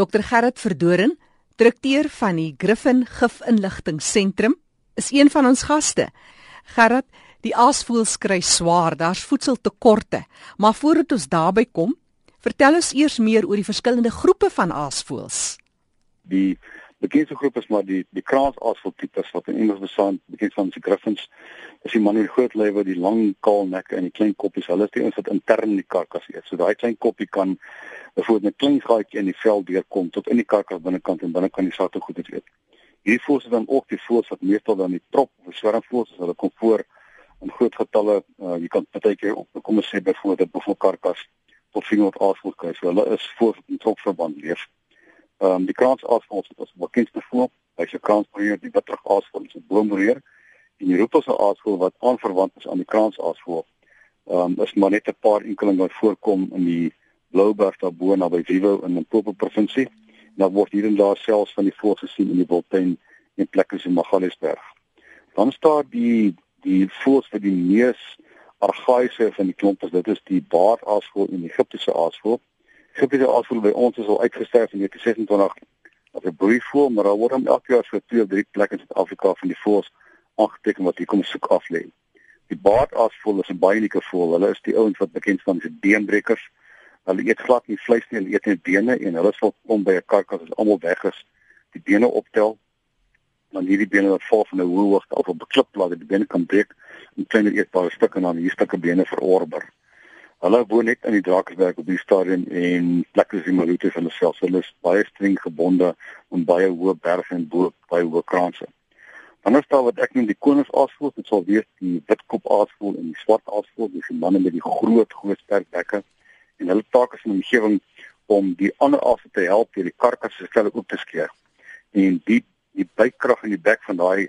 Dr Gerrit Verdoren, direkteur van die Griffin Gif Inligting Sentrum, is een van ons gaste. Gerrit, die aasvoëls kry swaar, daar's voedseltekorte. Maar voordat ons daarby kom, vertel ons eers meer oor die verskillende groepe van aasvoëls. Die bekendste groep is maar die die kraansaasvoël tipes wat in Engels bestaan, bekend van die griffins. Dis die man met die groot lywe, die lang kaal nek en die klein koppies. Hulle is die ouens wat intern in die karkas eet. So daai klein koppie kan byvoorbeeld 'n klein gaatjie in die vel deurkom tot in die karkas binnekant en binne kan die satte goed eet. Hierdie voëls is dan ook die voëls wat meestal dan die trop of swermvoëls, hulle kom voor in groot getalle. Uh, jy kan partykeer op kom ons sê byvoorbeeld 'n karkas tot 400 aasvoëls kry. So hulle is voor in tropverband leef. Ehm um, die kraansaasvoëls is ons bekendste voël. Hy's 'n kraansbroeier, die witrig aasvoël, is 'n boombroeier. En die roepelse aasvoël wat aanverwant is aan die kraansaasvoël, ehm um, is maar net 'n paar enkeling wat voorkom in die Blouberg daarbo naby Vivo in die Limpopo provinsie. Dan word hier en daar selfs van die voëls gesien in die Wildtuin en plekke so Magaliesberg. Dan staan die die voëls vir die mees argaïese van die klomp is dit is die baardaasvoël en die Egiptiese aasvoël. Egiptiese aasvoël by ons is al uitgesterf in 1926 as 'n broeivoël, maar daar word hom elke jaar so twee of drie plekke in Suid-Afrika van die voëls aangeteken wat hier kom soek af lê. Die baardaasvoël is 'n baie unieke voël. Hulle is die ouens wat bekend staan as beenbrekers. Hulle eet glad nie vleis nie, hulle eet net bene en hulle sal kom by 'n karkas as almal weg is, die bene optel. Dan hierdie bene wat val van 'n hoë hoogte af op 'n klipplaat, die bene kan breek en kleiner eetbare stukke en dan hier stukke bene verorber. Hulle woon net in die Drakensberg op die stadium en plekke is die Malute van hulle self. Hulle is baie streng gebonde aan baie hoë berge en bo baie hoë kraanse. Dan is daar wat ek noem die koningsaasvoël, dit sal wees die witkop aasvoël en die swart aasvoël, dis die manne met die groot groot sterk bekke en hulle taak is in die omgewing om die ander asse te help deur die karkas se velle oop te skeer. En die die bykrag in die bek van daai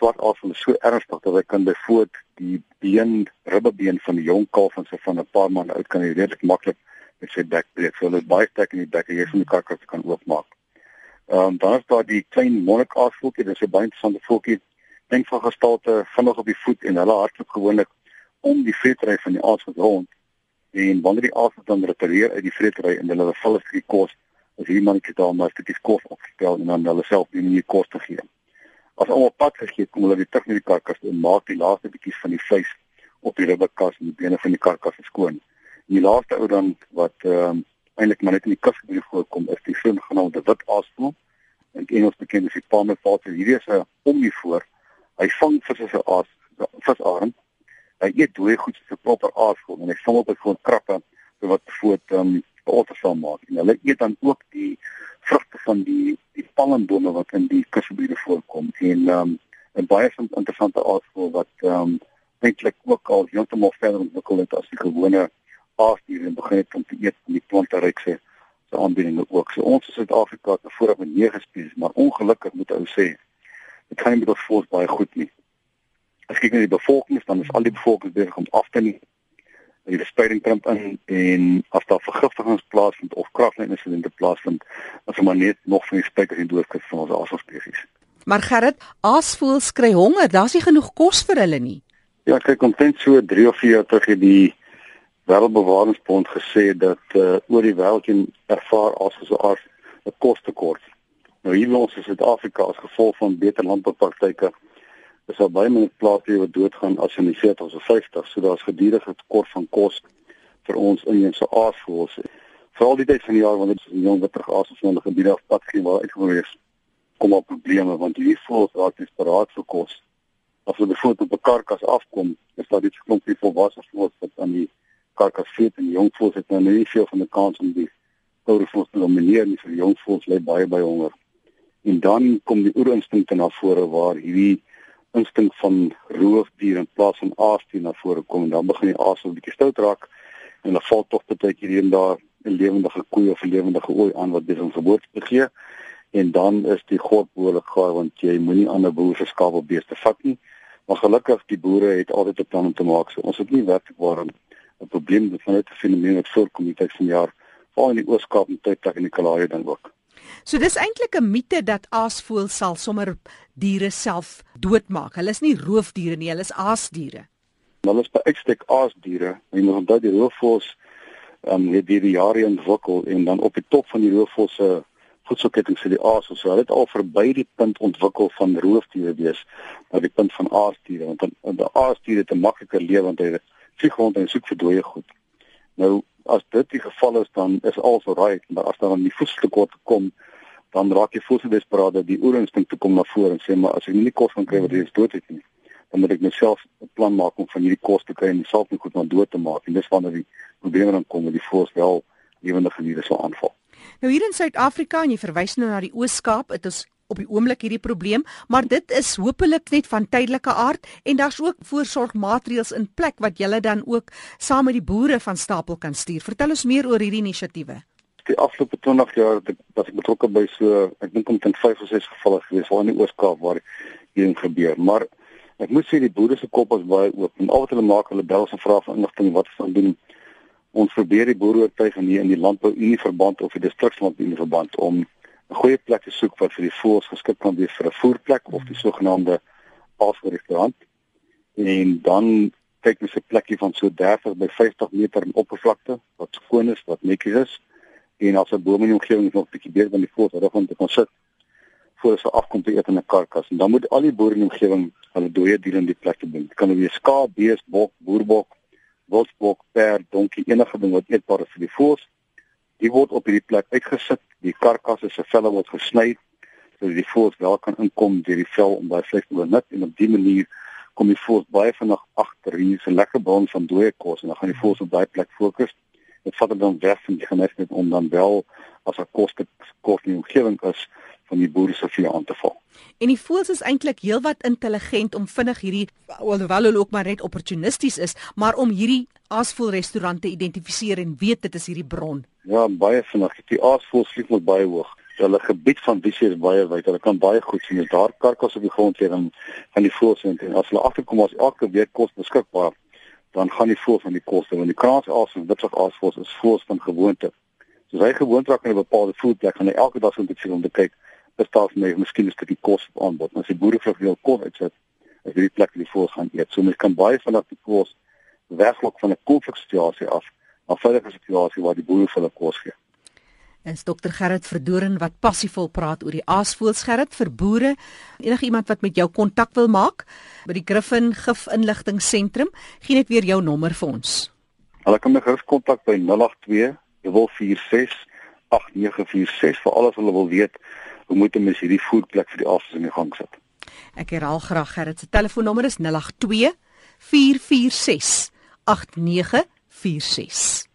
swart aas is so ernstig dat hy kan byvoorbeeld die been ribbebeen van die jong kalf van sy van 'n paar maande oud kan hy redelik maklik met sy bek breek. So hulle baie sterk in die bek en jy van die karkas kan oopmaak. Ehm um, dan is daar die klein monnikaarsvoeltjie, dit is 'n baie interessante voeltjie. Dink van gestalte vinnig op die voet en hulle hardloop gewoonlik om die vetry van die aas rond en wanneer die aas dan retireer uit die vreetery en hulle val vir die kos as hierdie mannetjie daar maar stukkies kos opstel en dan hulle self nie meer kos te gee. As almal pad gegee kom hulle weer terug na die karkas en maak die laaste bietjies van die vleis op die ribbekas en die bene van die karkas skoon. En die laaste ou dan wat ehm um, eintlik maar net in die kusgebied voorkom is die sogenaamde wit aasvoël en Engels bekend as die palmer falcon. Hierdie is 'n omnivoor. Hy vang visse se aas visarend hy eet dooie goed soos 'n proper aasvoël en hy vang op 'n groot krappe wat voet um otter sal maak en hulle eet dan ook die vrugte van die palmbome wat in die kusgebiede voorkom en um 'n baie interessante aasvoël wat um eintlik ook al heeltemal verder ontwikkel het as die gewone aasdiere en begin het om te eet van die planterykse se aanbiedinge ook. So ons in Suid-Afrika het voorop met 9 spesies, maar ongelukkig moet ou sê dit gaan nie met ons voels baie goed nie as kyk na die bevolking, dan is al die bevolking besig om af te neem. Die verspreiding krimp in en as daar vergiftigings plaasvind of kraglyninsidente plaasvind, dan is maar net nog van die spykers en doodskis van ons aasspesies. Maar Gerrit, aasvoëls kry honger, daar's nie genoeg kos vir hulle nie. Ja, kyk omtrent so 3 of 4 jaar terug het die Wêreldbewaringsbond gesê dat uh, oor die wêreld jy ervaar as so aard 'n kostekort. Nou hier in ons Suid-Afrika as gevolg van beter landboupraktyke is daar baie minder plaasdiere wat doodgaan as in die 40s of 50s, so daar's gedurende tekort van kos vir ons inheemse aasvoëls. Veral die tyd van die jaar wanneer die jong witter aas op sonder gebiede af pad gaan waar uitgevoer is, kom op probleme want hierdie voëls raak desperaat vir kos. As hulle byvoorbeeld op 'n karkas afkom, is daar iets klompie volwasse voëls wat aan die karkas feed en die jong voëls het nou nie veel van 'n kans om die ouer voëls te domineer nie, vir die jong voëls lê baie baie honger. En dan kom die oerinstinkte na vore waar hierdie instink van roofdier in plaas van aasdier na vore kom en dan begin die aas 'n bietjie stout raak en dan val tog baie keer hier en daar 'n lewendige koei of 'n lewendige ooi aan wat besig om geboorte te gee. En dan is die god behoorlik gaar want jy moenie ander boere se skaap of beeste vat nie. Maar gelukkig die boere het altyd 'n plan om te maak. So ons het nie werklik waar 'n probleem met van dit fenomeen wat voorkom die tyd van jaar veral in die Oos-Kaap en tydplek in die Kalahari dan ook So dis eintlik 'n mite dat aasvoëls sal sommer diere self doodmaak. Hulle is nie roofdiere nie, hulle is aasdiere. Hulle is by uitstek aasdiere. Jy moet onthou die roofvoëls um, het die jare ontwikkel en dan op die top van die roofvosse voedselketting sit die aas so hulle het al verby die punt ontwikkel van roofdiere wees na die punt van aasdiere want dan die aasdiere te makliker lewe want hulle vlieg rond en soek vir dooie goed. Nou as dit die geval is dan is alles reg, maar as dan die voedseltekort kom dan raak jy voel so desperaat dat die oorinstinkt toe kom na vore en sê maar as ek nie kos kan kry wat is dood het nie dan moet ek myself 'n plan maak om van hierdie kos te kry en myself nie goed na dood te maak en dis wanneer die probleme dan kom met die voors wel lewende gediere sal aanval. Nou hier in Suid-Afrika en jy verwys nou na die Oos-Kaap, dit is op die oomblik hierdie probleem, maar dit is hopelik net van tydelike aard en daar's ook voorsorgmaatreëls in plek wat julle dan ook saam met die boere van stapel kan stuur. Vertel ons meer oor hierdie inisiatiewe die afgelope 20 jaar dat ek, ek betrokke by so ek dink omtrent 5 of 6 gevalle gewees waar in die Oos-Kaap waar hierdie gebeur. Maar ek moet sê die boere se kop is baie oop en al wat hulle maak, hulle bel en vra vir inligting wat hulle doen. Ons probeer die boere oortuig in die in die landbou unie verband of die distrikslandbou unie verband om 'n goeie plek te soek wat vir die voëls geskik kan wees vir 'n voerplek of die sogenaamde paasrestaurant. En dan kyk ons 'n plekkie van so 30 by 50 meter in oppervlakte wat skoon is, wat netjies is en as 'n boom in die omgewing nog 'n bietjie beter dan die voort reg om te kon sit voor sy afkom te eet in 'n karkas en dan moet al die boere in die omgewing hulle dooie diere in die plek doen. Dit kan wees skaap, bees, bok, boerbok, wolfsbok, perd, donkie, enige ding wat eetbaar is vir die voors. Die word op hierdie plek uitgesit. Die karkasse se velle word gesny sodat die voors wel kan inkom deur die vel om daai vleis te benut. En op dië manier kom die voors baie vinnig agter. Hier 'n lekker bron van dooie kos. En dan gaan die voors op daai plek fokus. Dit vat dan weg van die gemeenskap om dan wel as 'n koste kos in die omgewing is van die boere se vee aan te val. En die voëls is eintlik heelwat intelligent om vinnig hierdie alhoewel hulle ook maar net opportunisties is, maar om hierdie aasvoël restaurante identifiseer en weet dit is hierdie bron. Ja, baie vinnig. Die aasvoël vlieg met baie hoog. Hulle gebied van visie is baie wyd. Hulle kan baie goed sien as daar karkas op die grond lê dan van die voëls en as hulle agterkom as elke week kos beskikbaar dan gaan die voëls van die koste want die kraansaas en witsig aasvoëls is voëls van gewoonte. So as hy gewoond raak aan 'n bepaalde voedplek gaan hy elke dag so 'n bietjie om te kyk is daar vir my miskien 'n stukkie kos op aanbod. As die boere vir veel kos uitsit, is hierdie plek die voëls gaan eet. So mens kan baie vinnig die voëls weglok van 'n konfliksituasie af na 'n veilige situasie waar die boere vir hulle kos gee is Dr Gerrit Verdoren wat passievol praat oor die aasvoëls Gerrit vir boere. Enige iemand wat met jou kontak wil maak by die Griffin Gif Inligting Sentrum, gee net weer jou nommer vir ons. Hulle kan my gerus kontak by 082 446 8946 vir alles wat hulle wil weet hoe moet ons hierdie voedplek vir die aasvoëls in die gang sit. Ek herhaal graag Gerrit se telefoonnommer is 082 446 8946